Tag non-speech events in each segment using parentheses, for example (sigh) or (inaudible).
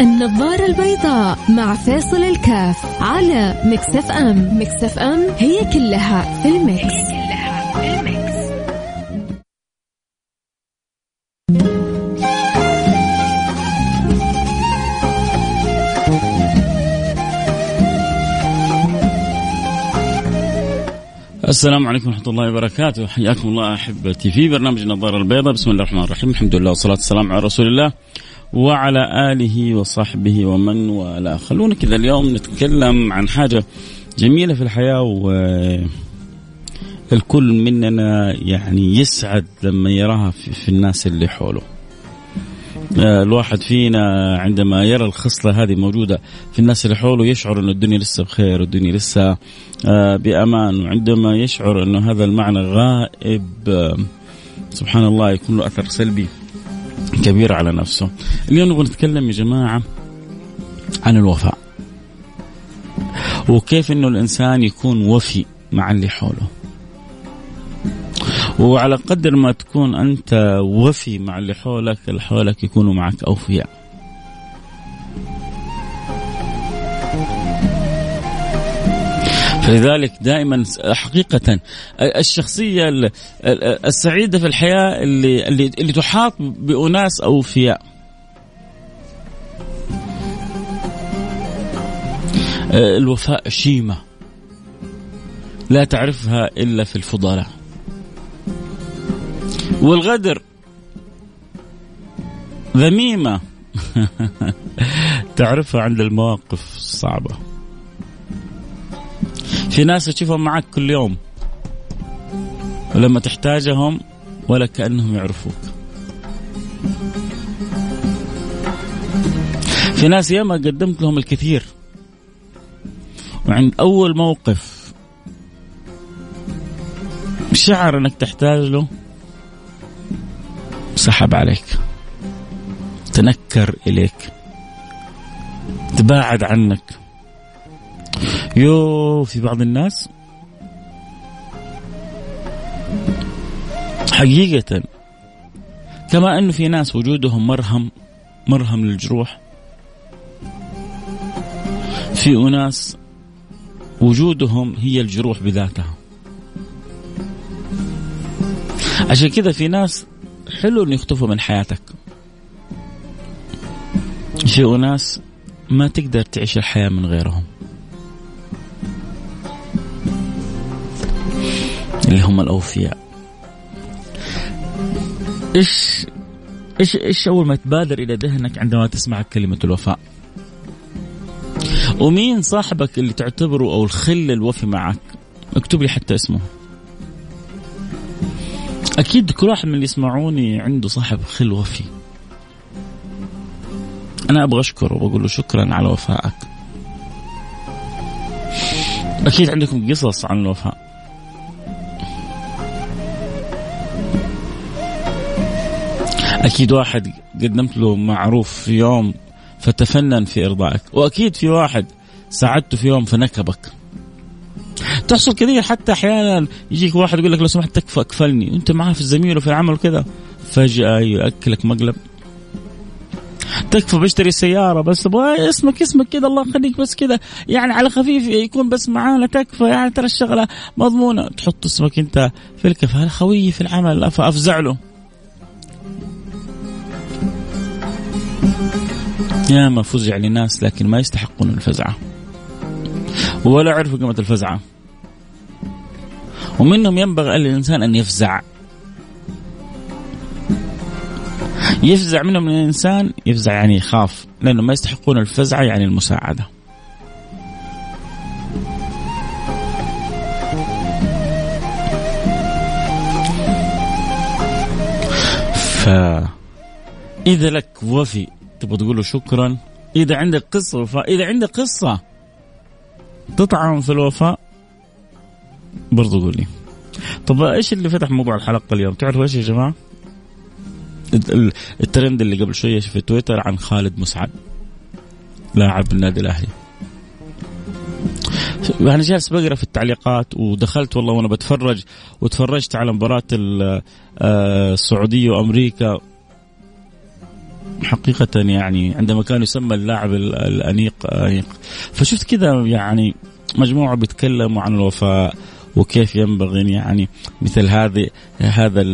النظارة البيضاء مع فيصل الكاف على Mix FM. Mix FM هي كلها في ال mix, هي كلها في ال mix. السلام عليكم ورحمة الله وبركاته. حياكم الله أحبتي في برنامج النظارة البيضاء. بسم الله الرحمن الرحيم. الحمد لله والصلاة والسلام على رسول الله. وعلى آله وصحبه ومن والاه. خلونا كذا اليوم نتكلم عن حاجة جميلة في الحياة و الكل مننا يعني يسعد لما يراها في, في الناس اللي حوله. آه، الواحد فينا عندما يرى الخصلة هذه موجودة في الناس اللي حوله يشعر أن الدنيا لسه بخير والدنيا لسه آه، بأمان وعندما يشعر أن هذا المعنى غائب آه، سبحان الله يكون له أثر سلبي. كبير على نفسه. اليوم نبغى نتكلم يا جماعة عن الوفاء. وكيف أنه الإنسان يكون وفي مع اللي حوله. وعلى قدر ما تكون أنت وفي مع اللي حولك اللي حولك يكونوا معك أوفياء. فلذلك دائما حقيقة الشخصية السعيدة في الحياة اللي اللي, اللي تحاط بأناس أوفياء. الوفاء شيمة. لا تعرفها إلا في الفضلاء. والغدر ذميمة. (laughs) تعرفها عند المواقف الصعبة. في ناس تشوفهم معك كل يوم. ولما تحتاجهم ولا كأنهم يعرفوك. في ناس ياما قدمت لهم الكثير. وعند أول موقف شعر أنك تحتاج له سحب عليك. تنكر إليك. تباعد عنك. يو في بعض الناس حقيقة كما أنه في ناس وجودهم مرهم مرهم للجروح في أناس وجودهم هي الجروح بذاتها. عشان كذا في ناس حلو انه يختفوا من حياتك. في أناس ما تقدر تعيش الحياة من غيرهم. اللي هم الأوفياء. إيش إيش إيش أول ما تبادر إلى ذهنك عندما تسمع كلمة الوفاء؟ ومين صاحبك اللي تعتبره أو الخل الوفي معك؟ اكتب لي حتى اسمه. أكيد كل واحد من اللي يسمعوني عنده صاحب خل وفي. أنا أبغى أشكره وأقول له شكرا على وفائك. أكيد عندكم قصص عن الوفاء. أكيد واحد قدمت له معروف في يوم فتفنن في إرضائك وأكيد في واحد ساعدته في يوم فنكبك. تحصل كثير حتى أحيانا يجيك واحد يقول لك لو سمحت تكفى أكفلني وانت معاه في الزميل وفي العمل وكذا. فجأة يأكلك مقلب. تكفى بشتري سيارة بس أبغى اسمك اسمك كذا الله يخليك بس كذا. يعني على خفيف يكون بس معانا تكفى يعني ترى الشغلة مضمونة. تحط اسمك أنت في الكفالة خويي في العمل فافزع له. يا ما فزع لناس لكن ما يستحقون الفزعة. ولا عرفوا قيمة الفزعة. ومنهم ينبغي للإنسان أن يفزع. يفزع منهم الإنسان يفزع يعني يخاف لأنه ما يستحقون الفزعة يعني المساعدة. فإذا لك وفي تبغى تقول له شكرا. إذا عندك قصة وفاء إذا عندك قصة تطعن في الوفاء برضو قولي طب إيش اللي فتح موضوع الحلقة اليوم؟ تعرفوا إيش يا جماعة؟ الترند اللي قبل شوية في تويتر عن خالد مسعد لاعب النادي الأهلي. أنا جالس بقرأ في التعليقات ودخلت والله وأنا بتفرج وتفرجت على مباراة آه، السعودية وأمريكا. حقيقة يعني عندما كان يسمى اللاعب الأنيق أنيق. فشفت كذا يعني مجموعة بيتكلموا عن الوفاء وكيف ينبغي يعني مثل هذه هذا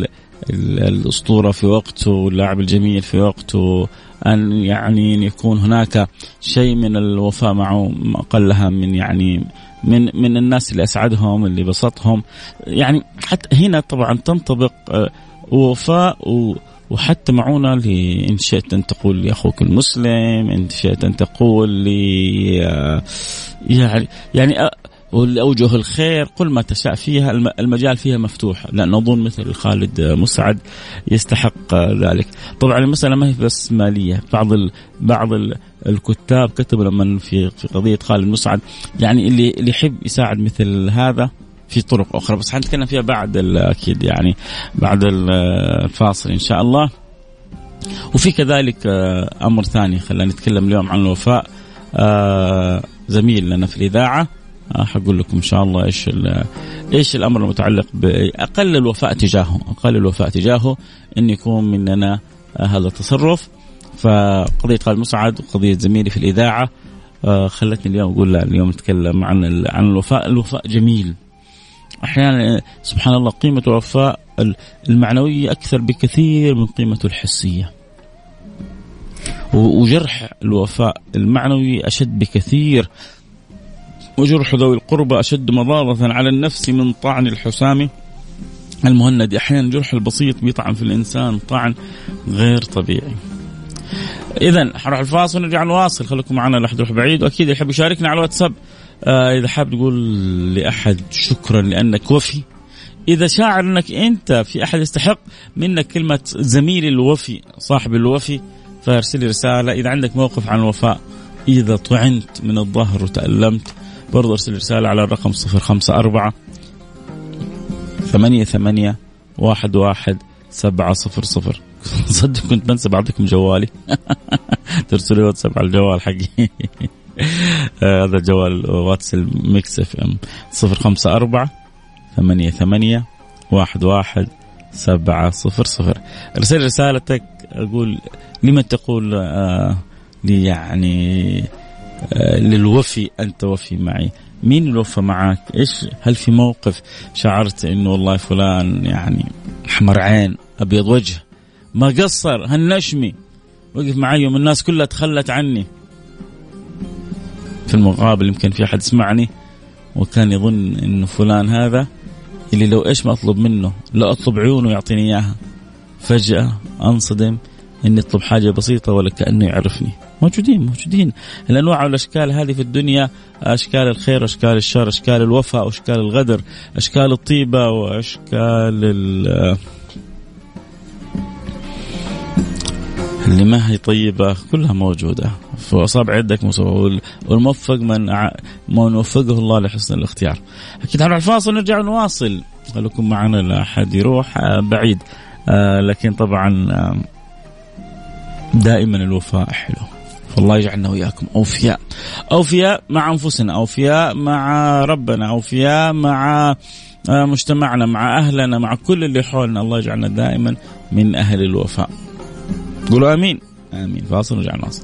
الأسطورة في وقته واللاعب الجميل في وقته أن يعني أن يكون هناك شيء من الوفاء معه أقلها من يعني من من الناس اللي أسعدهم اللي بسطهم. يعني حتى هنا طبعا تنطبق آه، وفاء وحتى معونة إن شئت أن تقول لأخوك المسلم إن شئت أن تقول لي آه، يعني يعني آه، والأوجه الخير قل ما تشاء فيها المجال فيها مفتوح لأن أظن مثل خالد مسعد يستحق ذلك. طبعا المسألة ما هي بس مالية بعض ال بعض ال الكتاب كتبوا لما في قضية خالد مسعد يعني اللي اللي يحب يساعد مثل هذا في طرق أخرى بس حنتكلم فيها بعد أكيد يعني بعد الفاصل إن شاء الله. وفي كذلك أمر ثاني خلينا نتكلم اليوم عن الوفاء. آه، زميل لنا في الإذاعة. آه، حقول لكم إن شاء الله إيش إيش الأمر المتعلق باقل الوفاء تجاهه، أقل الوفاء تجاهه إن يكون مننا آه، هذا التصرف. فقضية خالد مسعد وقضيه زميلي في الإذاعة آه، خلتني اليوم أقول لا اليوم نتكلم عن عن الوفاء، الوفاء جميل. أحيانا سبحان الله قيمة الوفاء المعنوية أكثر بكثير من قيمته الحسية. وجرح الوفاء المعنوي أشد بكثير. وجرح ذوي القربى أشد مضارة على النفس من طعن الحسام. المهند أحيانا الجرح البسيط بيطعن في الإنسان طعن غير طبيعي. إذا حنروح الفاصل ونرجع نواصل خليكم معنا لا أحد يروح بعيد وأكيد يحب يشاركنا على الواتساب. آه إذا حاب تقول لأحد شكرا لأنك وفي. إذا شاعر أنك أنت في أحد يستحق منك كلمة زميلي الوفي صاحب الوفي فارسل رسالة. إذا عندك موقف عن الوفاء إذا طعنت من الظهر وتألمت برضو ارسل رسالة على الرقم صفر خمسة أربعة ثمانية ثمانية واحد واحد سبعة صفر صفر. (laughs) صدق كنت بنسى بعضكم جوالي. (laughs) ترسلوا واتساب على الجوال حقي. (laughs) (laughs) هذا جوال واتس ال Mix FM. صفر خمسة أربعة ثمانية ثمانية واحد واحد سبعة صفر صفر. أرسل رسالتك أقول لمن تقول آه لي يعني آه، للوفي أنت وفي معي. مين الوفى معك إيش هل في موقف شعرت إنه والله فلان يعني احمر عين أبيض وجه ما قصر هالنشمي. وقف معي يوم الناس كلها تخلت عني. في المقابل يمكن في أحد سمعني وكان يظن انه فلان هذا اللي لو إيش ما أطلب منه لا أطلب عيونه يعطيني إياها. فجأة أنصدم إني أطلب حاجة بسيطة ولا كأنه يعرفني. موجودين موجودين. الأنواع والأشكال هذه في الدنيا أشكال الخير أشكال الشر أشكال الوفاء واشكال الغدر أشكال الطيبة وأشكال اللي ما هي طيبة كلها موجودة. في أصابع يدك والموفق من من وفقه الله لحسن الاختيار. أكيد هنروح الفاصل ونرجع نواصل خليكم معنا لا أحد يروح آه، بعيد. آه لكن طبعا آه دائما الوفاء حلو. فالله يجعلنا وإياكم أوفياء. أوفياء مع أنفسنا أوفياء مع ربنا أوفياء مع مجتمعنا مع أهلنا مع كل اللي حولنا. الله يجعلنا دائما من أهل الوفاء. قولوا آمين. آمين. فاصل ورجع نواصل.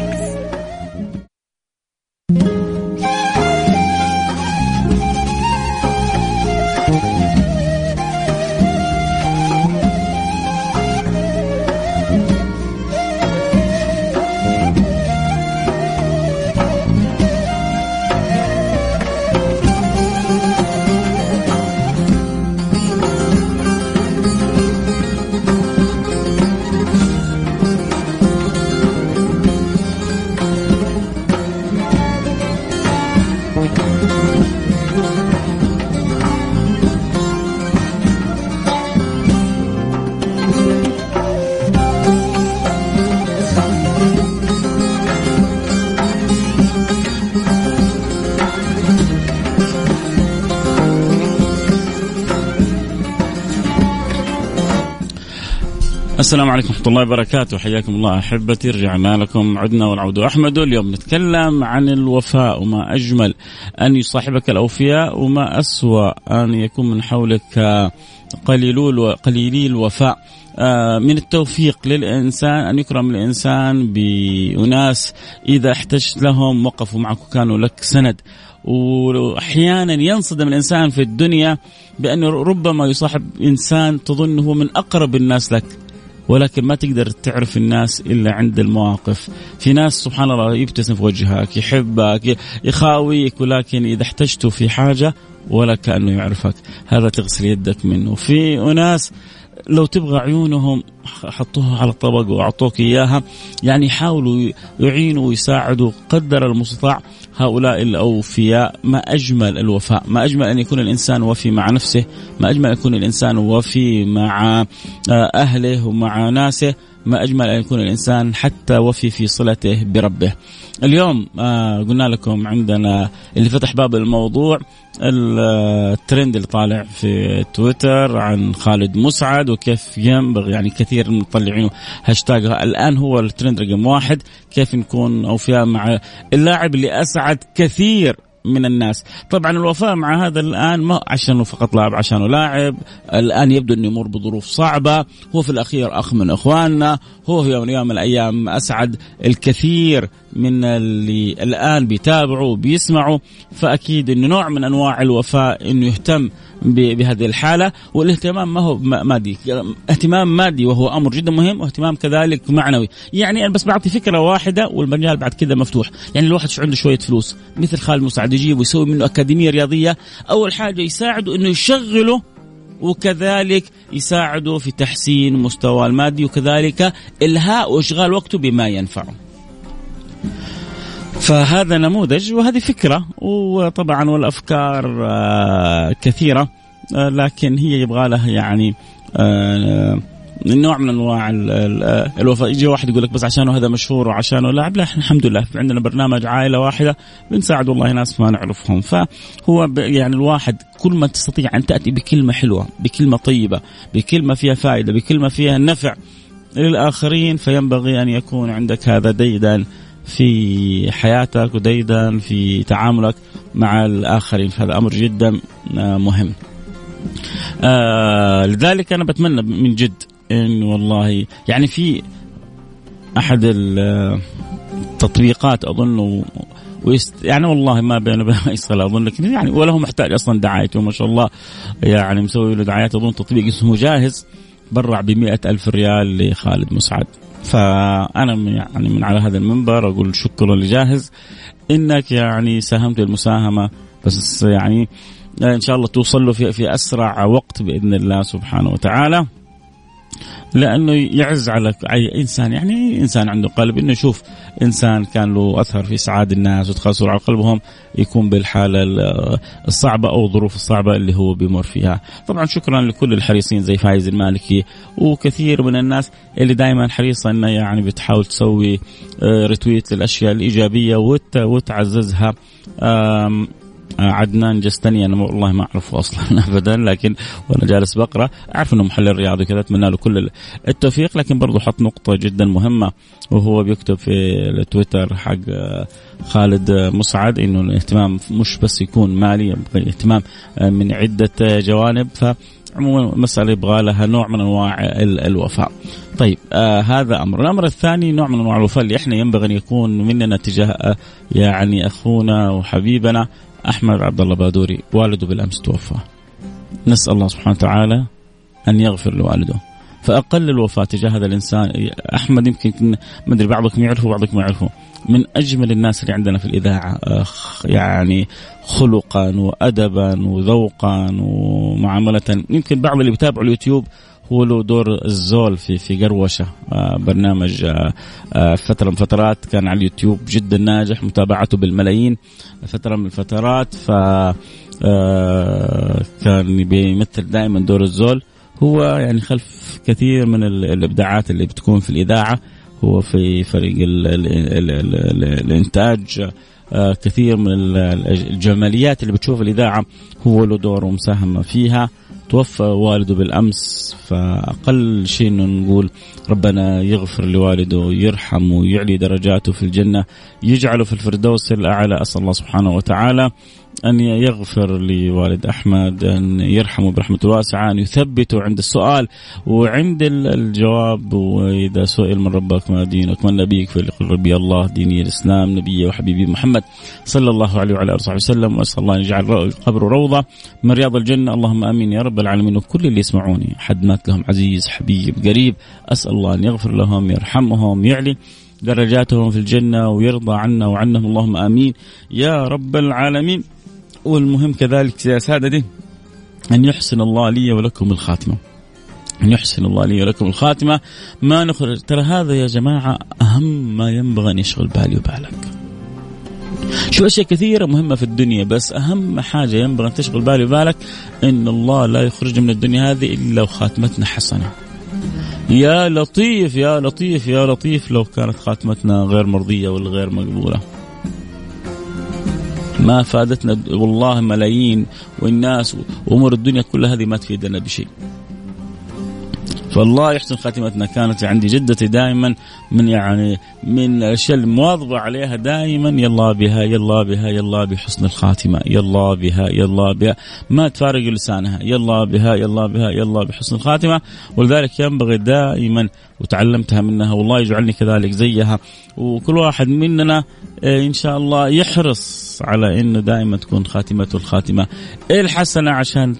السلام عليكم ورحمة الله وبركاته. حياكم الله أحبتي. رجعنا لكم. عدنا والعود أحمد. اليوم نتكلم عن الوفاء وما أجمل أن يصاحبك الأوفياء وما أسوأ أن يكون من حولك قليلو قليلي الوفاء. آه، من التوفيق للإنسان أن يكرم الإنسان بأناس إذا احتجت لهم وقفوا معك وكانوا لك سند. وأحيانا ينصدم الإنسان في الدنيا بانه ربما يصاحب إنسان تظنه من أقرب الناس لك. ولكن ما تقدر تعرف الناس إلا عند المواقف. في ناس سبحان الله يبتسم في وجهك يحبك يخاويك ولكن إذا احتجته في حاجة ولا كأنه يعرفك. هذا تغسل يدك منه. في أناس لو تبغى عيونهم حطوها على طبق وأعطوك إياها. يعني يحاولوا يعينوا ويساعدوا قدر المستطاع هؤلاء الأوفياء. ما أجمل الوفاء، ما أجمل أن يكون الإنسان وفي مع نفسه، ما أجمل أن يكون الإنسان وفي مع آه، أهله ومع ناسه، ما أجمل أن يكون الإنسان حتى وفي في صلته بربه. اليوم آه قلنا لكم عندنا اللي فتح باب الموضوع الترند اللي طالع في تويتر عن خالد مسعد وكيف ينبغي يعني كثير مطلعينه هاشتاج الآن هو الترند رقم واحد كيف نكون أوفياء مع اللاعب اللي أسعد كثير من الناس. طبعا الوفاء مع هذا الآن ما عشانه فقط لاعب عشانه لاعب. الآن يبدو أنه يمر بظروف صعبة. هو في الأخير أخ من إخواننا. هو في يوم من الأيام أسعد الكثير من اللي الآن بيتابعوا وبيسمعوا. فأكيد أنه نوع من أنواع الوفاء أنه يهتم بهذه الحالة والاهتمام ما هو مادي. اهتمام مادي وهو أمر جدا مهم واهتمام كذلك معنوي. يعني أنا بس بعطي فكرة واحدة والمجال بعد كذا مفتوح. يعني الواحد عنده شوية فلوس. مثل خالد مساعد يجيب ويسوي منه أكاديمية رياضية. أول حاجة يساعده إنه يشغله وكذلك يساعده في تحسين مستوى المادي وكذلك إلهاء وإشغال وقته بما ينفعه. فهذا نموذج وهذه فكرة وطبعا والأفكار آه، كثيرة آه، لكن هي يبغى لها يعني آه، نوع من أنواع الوفاء. يجي واحد يقول لك بس عشانه هذا مشهور وعشانه لاعب لا إحنا الحمد لله عندنا برنامج عائلة واحدة بنساعد والله ناس ما نعرفهم. فهو يعني الواحد كل ما تستطيع أن تأتي بكلمة حلوة بكلمة طيبة بكلمة فيها فائدة بكلمة فيها نفع للآخرين فينبغي أن يكون عندك هذا ديدا. في حياتك وديدا في تعاملك مع الآخرين. فهذا أمر جدا آه، مهم. آه لذلك أنا بتمنى من جد إن والله يعني في أحد التطبيقات أظن ويست يعني والله ما بينه وبين (laughs) يصل أظن لكن يعني ولا هو محتاج أصلا دعايته ما شاء الله. يعني مسوي له دعايات أظن تطبيق اسمه جاهز برع ب ألف ريال لخالد مسعد. فأنا يعني من على هذا المنبر أقول شكرا لجاهز. إنك يعني ساهمت المساهمة بس يعني إن شاء الله توصل له في, في أسرع وقت بإذن الله سبحانه وتعالى. لأنه يعز على أي إنسان. يعني إنسان عنده قلب. إنه يشوف إنسان كان له أثر في اسعاد الناس وتخسر على قلبهم يكون بالحالة الصعبة أو الظروف الصعبة اللي هو بيمر فيها. طبعا شكرا لكل الحريصين زي فايز المالكي وكثير من الناس اللي دائما حريصة انها يعني بتحاول تسوي ريتويت للأشياء الإيجابية وتعززها. آه، عدنان جستني أنا والله ما أعرفه أصلا (laughs) ابدا لكن وأنا جالس بقرأ. أعرف إنه محلل رياضي كذا أتمنى له كل التوفيق لكن برضه حط نقطة جدا مهمة وهو بيكتب في التويتر حق آه، خالد مسعد إنه الاهتمام مش بس يكون مالي اهتمام آه، من عدة جوانب. ف عموما يبغى لها نوع من أنواع الوفاء. طيب آه هذا أمر. الأمر الثاني نوع من أنواع الوفاء اللي إحنا ينبغي أن يكون مننا تجاه آه يعني أخونا وحبيبنا أحمد عبد الله بادوري والده بالأمس توفى. نسأل الله سبحانه وتعالى أن يغفر لوالده. فأقل الوفاة تجاه هذا الإنسان أحمد يمكن ما أدري بعضكم يعرفه وبعضكم ما يعرفه. من أجمل الناس اللي عندنا في الإذاعة يعني خلقا وادبا وذوقا ومعاملة. يمكن بعض اللي بيتابعوا اليوتيوب هو له دور الزول في في قروشة. آه، برنامج آه، آه، فترة من فترات كان على اليوتيوب جدا ناجح متابعته بالملايين. فترة من الفترات ف كان بيمثل دائما دور الزول. هو يعني خلف كثير من الإبداعات اللي بتكون في الإذاعة. هو في فريق ال ال ال ال الإنتاج. كثير من الجماليات اللي بتشوف الإذاعة هو له دور ومساهمة فيها. توفى والده بالأمس فأقل شيء إنه نقول ربنا يغفر لوالده يرحمه يعلي درجاته في الجنة يجعله في الفردوس الأعلى أسأل الله سبحانه وتعالى أن يغفر لوالد أحمد أن يرحمه برحمة الواسعة أن يثبته عند السؤال وعند الجواب. وإذا سئل من ربك ما دينك من نبيك فليقل ربي الله ديني الإسلام نبي وحبيبي محمد صلى الله عليه وعلى آله وصحبه وسلم. وأسأل الله أن يجعل قبره روضة من رياض الجنة. اللهم آمين يا رب العالمين. وكل اللي يسمعوني حد مات لهم عزيز حبيب قريب. أسأل الله أن يغفر لهم يرحمهم يعلي درجاتهم في الجنة ويرضى عنا وعنهم. اللهم آمين يا رب العالمين. والمهم كذلك يا سادتي أن يحسن الله لي ولكم الخاتمة. أن يحسن الله لي ولكم الخاتمة. ما نخرج ترى هذا يا جماعة أهم ما ينبغي أن يشغل بالي وبالك. شو أشياء كثيرة مهمة في الدنيا بس أهم حاجة ينبغي أن تشغل بالي وبالك إن الله لا يخرج من الدنيا هذه إلا وخاتمتنا حسنة. يا لطيف يا لطيف يا لطيف لو كانت خاتمتنا غير مرضية ولا غير مقبولة. ما فادتنا والله ملايين والناس وأمور الدنيا كلها هذه ما تفيدنا بشيء. فالله يحسن خاتمتنا. كانت عندي جدتي دائما من يعني من الأشياء المواظبة عليها دائما يلا بها يلا بها يلا بحسن الخاتمة يلا بها يلا بها. ما تفارق لسانها يلا بها يلا بها يلا بحسن الخاتمة. ولذلك ينبغي دائما وتعلمتها منها والله يجعلني كذلك زيها. وكل واحد مننا آه، إن شاء الله يحرص على إنه دائما تكون خاتمته الخاتمة الحسنة عشان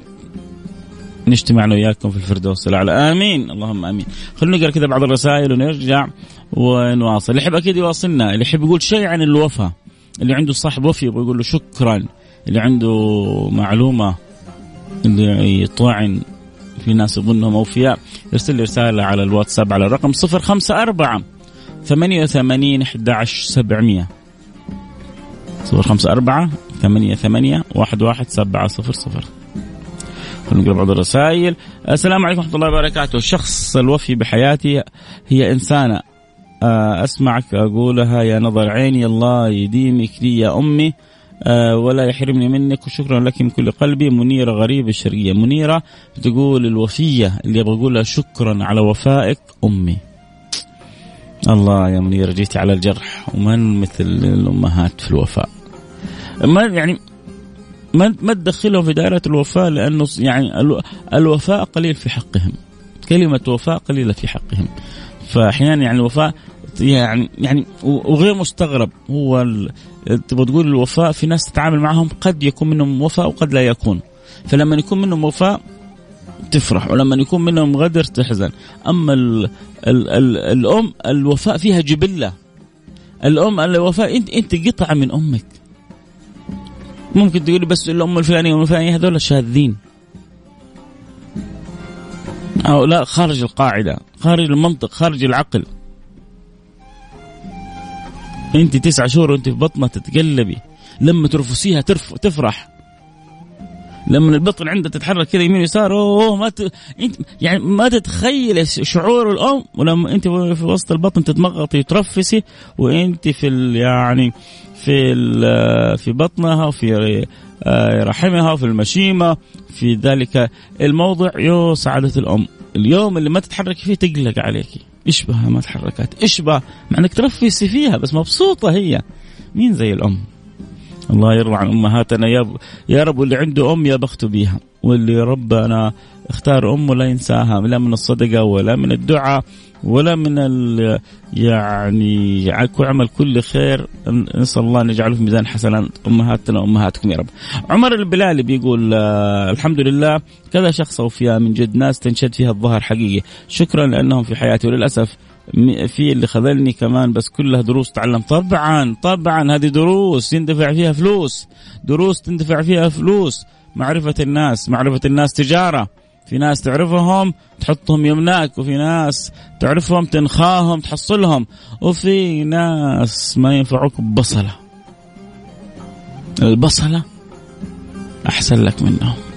نجتمع أنا وياكم في الفردوس الأعلى. آمين. اللهم آمين. خلونا نقرأ كذا بعض الرسائل ونرجع ونواصل. اللي يحب أكيد يواصلنا. اللي يحب يقول شيء عن الوفاء اللي عنده صاحب وفي يبغى يقول له شكرا. اللي عنده معلومة. اللي يطعن في ناس يظنهم أوفياء. يرسل لي رسالة على الواتساب على الرقم 054 88 11 700 054 88 11 700 نقرأ بعض الرسائل. السلام عليكم ورحمة الله وبركاته. الشخص الوفي بحياتي هي إنسانة. آه، أسمعك أقولها يا نظر عيني الله يديمك لي يا أمي. أه ولا يحرمني منك وشكرا لك من كل قلبي. منيرة غريبة الشرقية منيرة بتقول الوفية اللي أبغى أقولها شكرا على وفائك أمي. الله يا منيرة جيتي على الجرح. ومن مثل الأمهات في الوفاء. ما يعني ما ما تدخلهم في دائرة الوفاء لأنه يعني الوفاء قليل في حقهم. كلمة وفاء قليلة في حقهم. فاحيانا يعني الوفاء يعني يعني وغير مستغرب. هو تبغى تقول الوفاء في ناس تتعامل معهم قد يكون منهم وفاء وقد لا يكون. فلما يكون منهم وفاء تفرح ولما يكون منهم غدر تحزن. أما ال ال ال الأم الوفاء فيها جبلة. الأم الوفاء انت إنت قطعة من أمك. ممكن تقولي بس الأم الفلانية والأم الفلانية هذول شاذين. أو لا خارج القاعدة خارج المنطق خارج العقل. انت تسعة شهور وانت في بطنها تتقلبي. لما ترفسيها ترف... تفرح. لما البطن عندها تتحرك كذا يمين يسار أوه ما ت... أنت يعني ما تتخيل شعور الأم ولما أنت في وسط البطن تتمغطي وترفسي وأنت في ال... يعني في في بطنها وفي آه، رحمها وفي المشيمة. في ذلك الموضع يو سعادة الأم. اليوم اللي ما تتحركي فيه تقلق عليك. إشبه ما تحركت إشبه مع إنك ترفسي فيها بس مبسوطة هي. مين زي الأم؟ الله يرضى عن أمهاتنا. يا يا رب واللي عنده أم يا بخته بيها واللي ربنا اختار امه لا ينساها لا من الصدقة ولا من الدعاء ولا من ال يعني عمل كل خير. نسأل الله أن يجعله في ميزان حسنات أمهاتنا وأمهاتكم يا رب. عمر البلالي بيقول آه الحمد لله. كذا شخص أوفياء من جد ناس تنشد فيها الظهر حقيقي، شكرا لأنهم في حياتي وللأسف في اللي خذلني كمان بس كلها دروس تعلم طبعا طبعا هذه دروس يندفع فيها فلوس. دروس تندفع فيها فلوس. معرفة الناس معرفة الناس تجارة. في ناس تعرفهم تحطهم يمناك وفي ناس تعرفهم تنخاهم تحصلهم. وفي ناس ما ينفعوك ببصلة. البصلة أحسن لك منهم.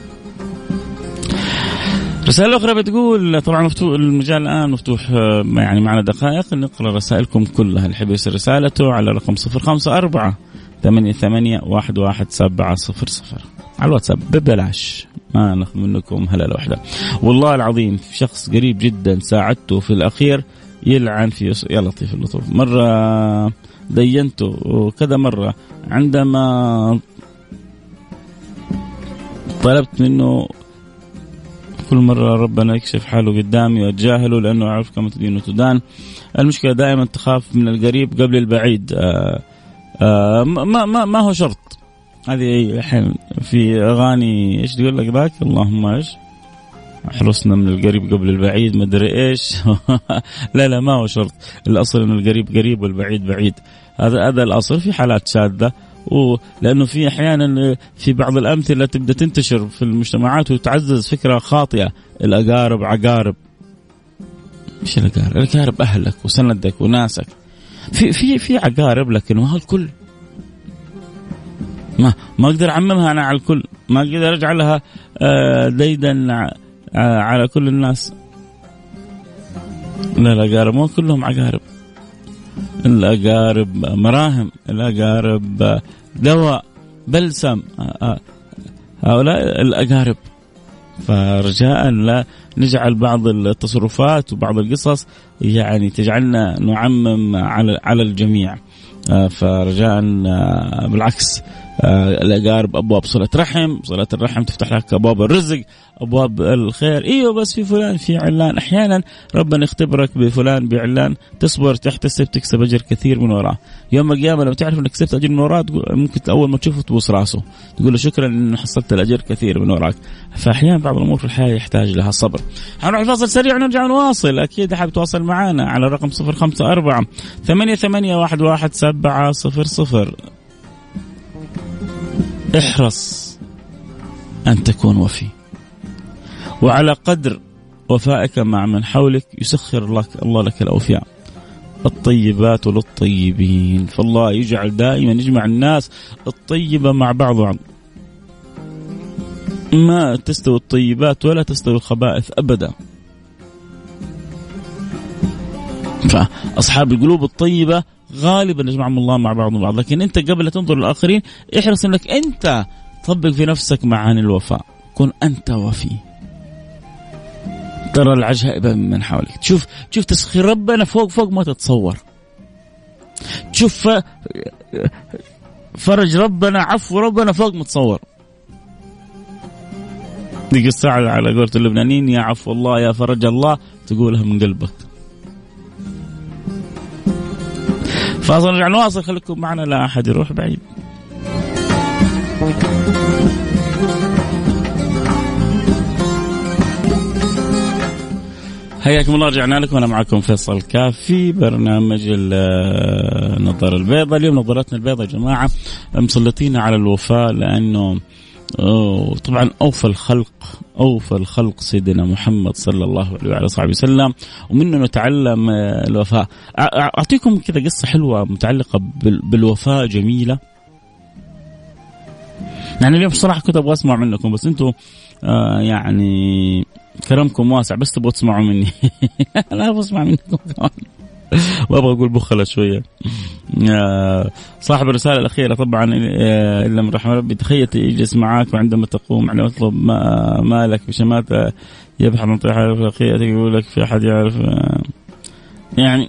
رسالة أخرى بتقول طبعا مفتوح المجال الآن مفتوح يعني معنا دقائق نقرأ رسائلكم كلها. اللي يحب يرسل رسالته على رقم 054 88 11700 على الواتساب ببلاش ما ناخذ منكم هلا وحدة. والله العظيم شخص قريب جدا ساعدته في الأخير يلعن في يا لطيف اللطف. مرة دينته وكذا مرة عندما طلبت منه كل مرة ربنا يكشف حاله قدامي وأتجاهله لأنه أعرف كم تدين وتدان. المشكلة دائما تخاف من القريب قبل البعيد. آآ آآ ما, ما, ما هو شرط. هذه الحين في أغاني إيش تقول لك ذاك؟ اللهم إيش؟ حرصنا من القريب قبل البعيد ما أدري إيش. (laughs) لا لا ما هو شرط. الأصل إن القريب قريب والبعيد بعيد. هذا هذا الأصل. في حالات شاذة. ولأنه في أحيانا في بعض الأمثلة تبدأ تنتشر في المجتمعات وتعزز فكرة خاطئة. الأقارب عقارب. إيش الأقارب؟ الأقارب أهلك وسندك وناسك. في في في عقارب لكن ما الكل. ما ما أقدر أعممها أنا على الكل. ما أقدر أجعلها ديدا على كل الناس. لا الأقارب مو كلهم عقارب. الأقارب مراهم الأقارب دواء بلسم هؤلاء الأقارب. فرجاء لا نجعل بعض التصرفات وبعض القصص يعني تجعلنا نعمم على على الجميع. فرجاء بالعكس الاقارب أبواب صلة رحم، صلة الرحم تفتح لك أبواب الرزق، أبواب الخير، إيوه بس في فلان في علان، أحيانا ربنا يختبرك بفلان بعلان. تصبر تحتسب تكسب أجر كثير من وراه، يوم القيامة لما تعرف إنك كسبت أجر من وراه ممكن أول ما تشوفه تبوس راسه، تقول له شكرا ان حصلت الاجر كثير من وراك، فاحيانا بعض الأمور في الحياة يحتاج لها صبر. حنروح الفاصل سريع ونرجع نواصل، أكيد حاب تواصل معنا على الرقم 054 88 11 700 احرص أن تكون وفي. وعلى قدر وفائك مع من حولك يسخر لك الله لك الأوفياء. الطيبات للطيبين. فالله يجعل دائما يجمع الناس الطيبة مع بعض. ما تستوي الطيبات ولا تستوي الخبائث أبدا. فأصحاب القلوب الطيبة غالبا يجمعهم الله مع بعضهم بعض. لكن أنت قبل تنظر للآخرين احرص إنك أنت طبق في نفسك معاني الوفاء. كن أنت وفي. ترى العجائب من حولك. تشوف تشوف تسخير ربنا فوق فوق ما تتصور. تشوف فرج ربنا عفو ربنا فوق ما تتصور ديك الساعة على قولة اللبنانيين. يا عفو الله يا فرج الله تقولها من قلبك. فاصل نرجع نواصل. خليكم معنا لا أحد يروح بعيد. حياكم الله رجعنا لكم. أنا معكم فيصل كاف في برنامج النظاره البيضاء اليوم نظارتنا البيضاء يا جماعة مسلطين على الوفاء لأنه أوه طبعا أوفى الخلق أوفى الخلق سيدنا محمد صلى الله عليه وعلى صحبه وسلم ومنه نتعلم الوفاء. أعطيكم كذا قصة حلوة متعلقة بالوفاء جميلة. يعني اليوم بصراحه كنت أبغى أسمع منكم بس أنتم آه يعني كرمكم واسع بس تبغوا تسمعوا مني. (laughs) أنا أبغى أسمع منكم كمان. (laughs) وابغى أقول بخلة شوية. صاحب الرسالة الأخيرة طبعا إلا من رحم ربي تخيل يجلس معاك وعندما تقوم على مطلب مالك بشماتة يبحث عن طريقه في يقول لك في أحد يعرف يعني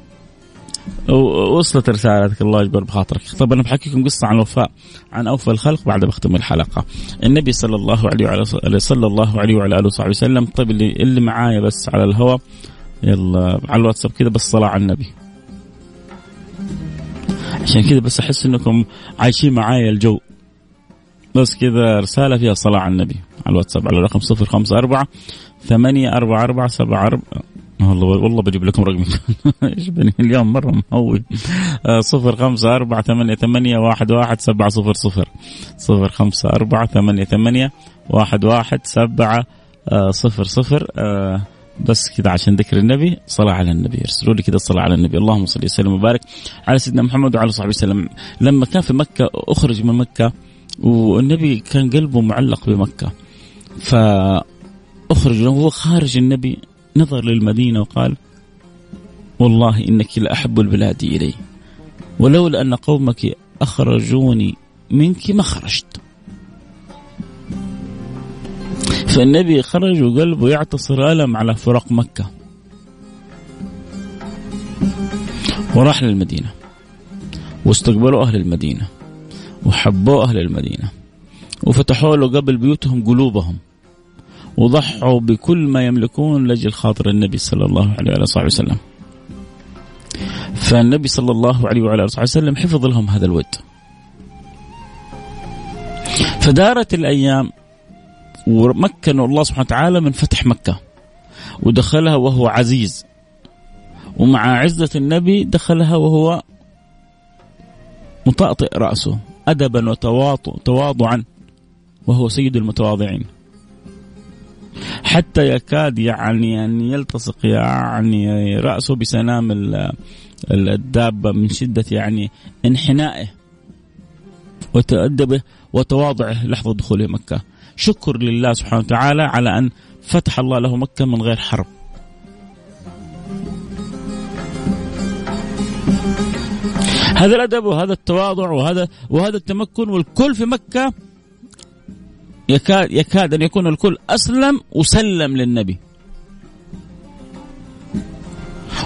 وصلت رسالتك الله يجبر بخاطرك. طب أنا بحكيكم قصة عن الوفاء عن أوفى الخلق بعد بختم الحلقة. النبي صلى الله عليه وعلى صلى الله عليه وعلى آله وصحبه وسلم طيب اللي, اللي معايا بس على الهواء يلا على الواتساب كذا بس صلاة على النبي. عشان كذا بس أحس إنكم عايشين معايا الجو. بس كذا رسالة فيها صلاة على النبي. على الواتساب على الرقم صفر خمسة أربعة ثمانية أربعة أربعة سبعة أربعة. والله والله بجيب لكم رقمي. (laughs) إيش بني اليوم مرة مهوي. صفر خمسة أربعة ثمانية ثمانية واحد واحد سبعة صفر صفر. خمسة أربعة ثمانية ثمانية واحد واحد سبعة صفر صفر. بس كذا عشان ذكر النبي صلاة على النبي ارسلوا لي كذا الصلاة على النبي. اللهم صل وسلم وبارك على سيدنا محمد وعلى صحبه وسلم. لما كان في مكة أخرج من مكة والنبي كان قلبه معلق بمكة. فأخرج وهو خارج النبي نظر للمدينة وقال والله إنك لأحب البلاد إلي. ولولا أن قومك أخرجوني منك ما خرجت. فالنبي خرج وقلبه يعتصر ألم على فراق مكة. وراح للمدينة. واستقبلوا أهل المدينة. وحبوا أهل المدينة. وفتحوا له قبل بيوتهم قلوبهم. وضحوا بكل ما يملكون لأجل خاطر النبي صلى الله عليه وآله وسلم. فالنبي صلى الله عليه وعلى اله وسلم حفظ لهم هذا الود. فدارت الأيام ومكنوا الله سبحانه وتعالى من فتح مكة. ودخلها وهو عزيز. ومع عزة النبي دخلها وهو مطأطئ رأسه أدبا وتواضعا وهو سيد المتواضعين. حتى يكاد يعني أن يلتصق يعني رأسه بسنام الدابة من شدة يعني انحنائه وتأدبه وتواضعه لحظة دخوله مكة. شكر لله سبحانه وتعالى على أن فتح الله له مكة من غير حرب. هذا الأدب وهذا التواضع وهذا وهذا التمكن والكل في مكة يكاد يكاد أن يكون الكل أسلم وسلم للنبي.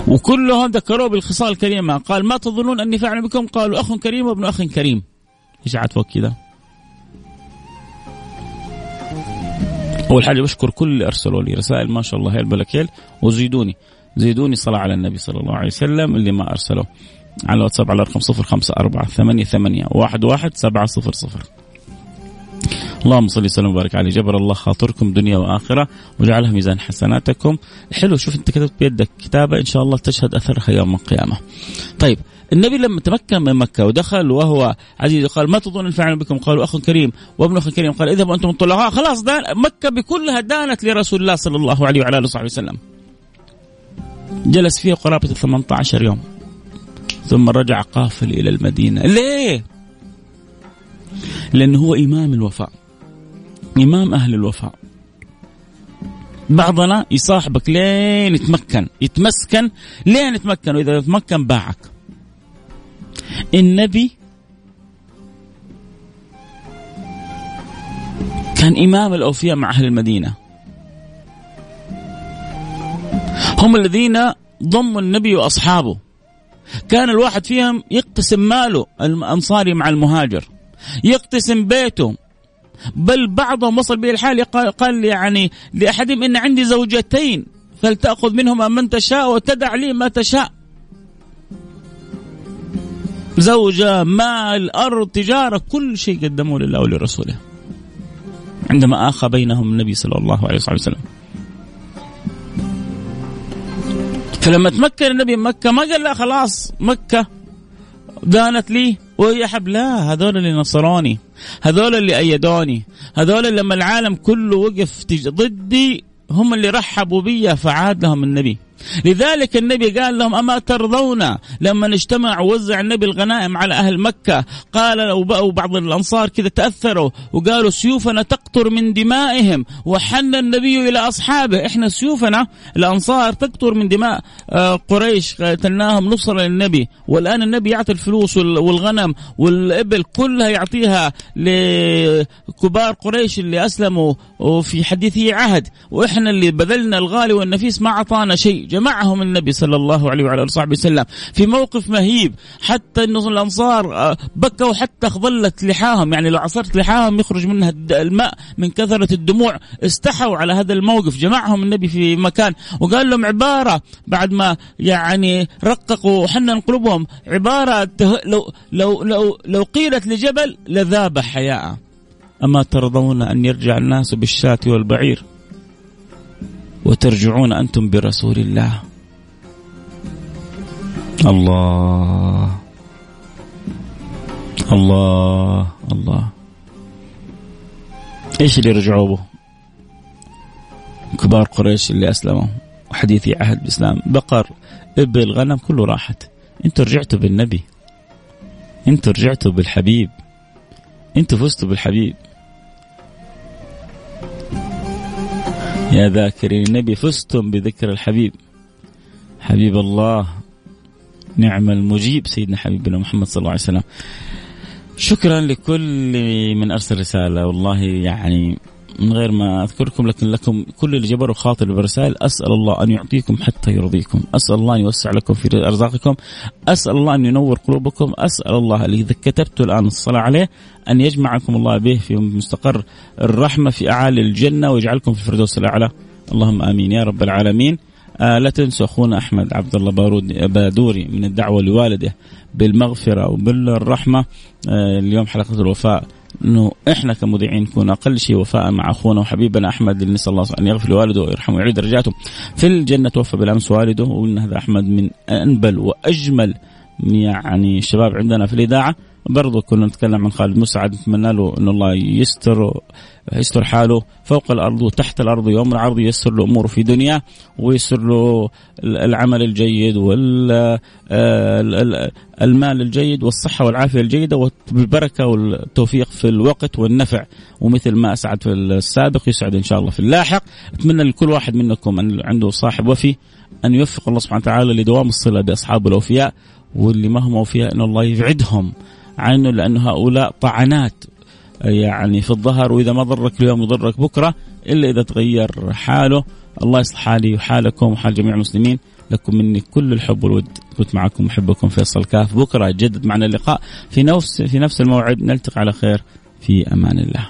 وكلهم ذكروه بالخصال الكريمة. قال ما تظنون أني فاعل بكم؟ قالوا أخ كريم وابن أخ كريم. إيش عاد كذا؟ أول حاجة بشكر كل اللي أرسلوا لي رسائل ما شاء الله هي البلكيل وزيدوني زيدوني صلاة على النبي صلى الله عليه وسلم اللي ما أرسلوا على الواتساب على رقم صفر خمسة أربعة ثمانية ثمانية واحد واحد سبعة صفر صفر. اللهم صل وسلم وبارك عليه. جبر الله خاطركم دنيا وآخرة وجعلها ميزان حسناتكم. حلو شوف انت كتبت بيدك كتابة إن شاء الله تشهد أثرها يوم القيامة. طيب النبي لما تمكن من مكة ودخل وهو عزيز قال ما تظن الفعل بكم؟ قالوا أخ كريم. وابن أخ كريم قال اذهبوا أنتم الطلقاء خلاص دان مكة بكلها دانت لرسول الله صلى الله عليه وعلى آله وصحبه وسلم. جلس فيها قرابة 18 يوم. ثم رجع قافل إلى المدينة. ليه؟ لأنه هو إمام الوفاء. إمام أهل الوفاء. بعضنا يصاحبك لين يتمكن يتمسكن لين يتمكن وإذا يتمكن باعك. النبي كان إمام الأوفياء مع أهل المدينة. هم الذين ضموا النبي وأصحابه. كان الواحد فيهم يقتسم ماله الأنصاري مع المهاجر يقتسم بيته بل بعضهم وصل به الحال قال يعني لأحدهم إن عندي زوجتين فلتأخذ منهما من تشاء وتدع لي ما تشاء. زوجة مال أرض تجارة كل شيء قدموه لله ولرسوله. عندما آخى بينهم النبي صلى الله عليه وسلم. فلما تمكن النبي من مكة ما قال لا خلاص مكة دانت لي وهي لا هذول اللي نصروني هذول اللي أيدوني هذول لما العالم كله وقف ضدي هم اللي رحبوا بي فعاد لهم النبي. لذلك النبي قال لهم أما ترضون لما نجتمع ووزع النبي الغنائم على أهل مكة? قال وبعض الأنصار كذا تأثروا وقالوا سيوفنا تقطر من دمائهم وحن النبي إلى أصحابه. إحنا سيوفنا الأنصار تقطر من دماء آه، قريش قتلناهم نصرة للنبي. والآن النبي يعطي الفلوس والغنم والإبل كلها يعطيها لكبار قريش اللي أسلموا وفي حديثه عهد. وإحنا اللي بذلنا الغالي والنفيس ما أعطانا شيء. جمعهم النبي صلى الله عليه وعلى آله وصحبه وسلم في موقف مهيب. حتى ان الأنصار آه، بكوا حتى ظلت لحاهم. يعني لو عصرت لحاهم يخرج منها الماء من كثرة الدموع. استحوا على هذا الموقف. جمعهم النبي في مكان. وقال لهم عبارة بعد ما يعني رققوا وحنن قلوبهم. عبارة لو لو لو لو قيلت لجبل لذاب حياء. أما ترضون أن يرجع الناس بالشاة والبعير؟ وترجعون أنتم برسول الله. الله. الله. الله. إيش اللي رجعوا به؟ كبار قريش اللي أسلموا. وحديثي عهد بالإسلام. بقر إبل غنم كله راحت. أنتوا رجعتوا بالنبي. أنتوا رجعتوا بالحبيب. أنتوا فزتوا بالحبيب. يا ذاكرين النبي فزتم بذكر الحبيب. حبيب الله نعم المجيب سيدنا حبيبنا محمد صلى الله عليه وسلم. شكرا لكل من أرسل رسالة والله يعني من غير ما أذكركم لكن لكم كل اللي جبروا خاطر برسائل. أسأل الله أن يعطيكم حتى يرضيكم، أسأل الله أن يوسع لكم في أرزاقكم، أسأل الله أن ينور قلوبكم، أسأل الله اللي إذا كتبت الآن الصلاة عليه أن يجمعكم الله به في مستقر. الرحمة في أعالي الجنة ويجعلكم في الفردوس الأعلى، اللهم آمين يا رب العالمين. آه لا تنسوا أخونا أحمد عبد الله بارود بادوري من الدعوة لوالده بالمغفرة وبالرحمة. آه اليوم حلقة الوفاء. إنه إحنا كمذيعين نكون أقل شيء وفاء مع أخونا وحبيبنا أحمد اللي نسأل الله أن يغفر لوالده ويرحمه ويعيد درجاته. في الجنة توفى بالأمس والده وإن هذا أحمد من أنبل وأجمل يعني الشباب عندنا في الإذاعة. برضو كنا نتكلم عن خالد مسعد نتمنى له ان الله يستر يستر حاله فوق الأرض وتحت الأرض يوم العرض ييسر له أموره في دنياه ويسر له العمل الجيد والمال الجيد والصحة والعافية الجيدة والبركة والتوفيق في الوقت والنفع. ومثل ما اسعد في السابق يسعد إن شاء الله في اللاحق. أتمنى لكل واحد منكم أن عنده صاحب وفي أن يوفق الله سبحانه وتعالى لدوام الصلة باصحابه الأوفياء واللي ما هم أوفياء إن الله يبعدهم. عنه لأن هؤلاء طعنات يعني في الظهر وإذا ما ضرك اليوم يضرك بكرة إلا إذا تغير حاله. الله يصلح حالي وحالكم وحال جميع المسلمين. لكم مني كل الحب والود. كنت معكم محبكم فيصل كاف. بكرة يجدد معنا اللقاء في نفس في نفس الموعد. نلتقي على خير. في أمان الله.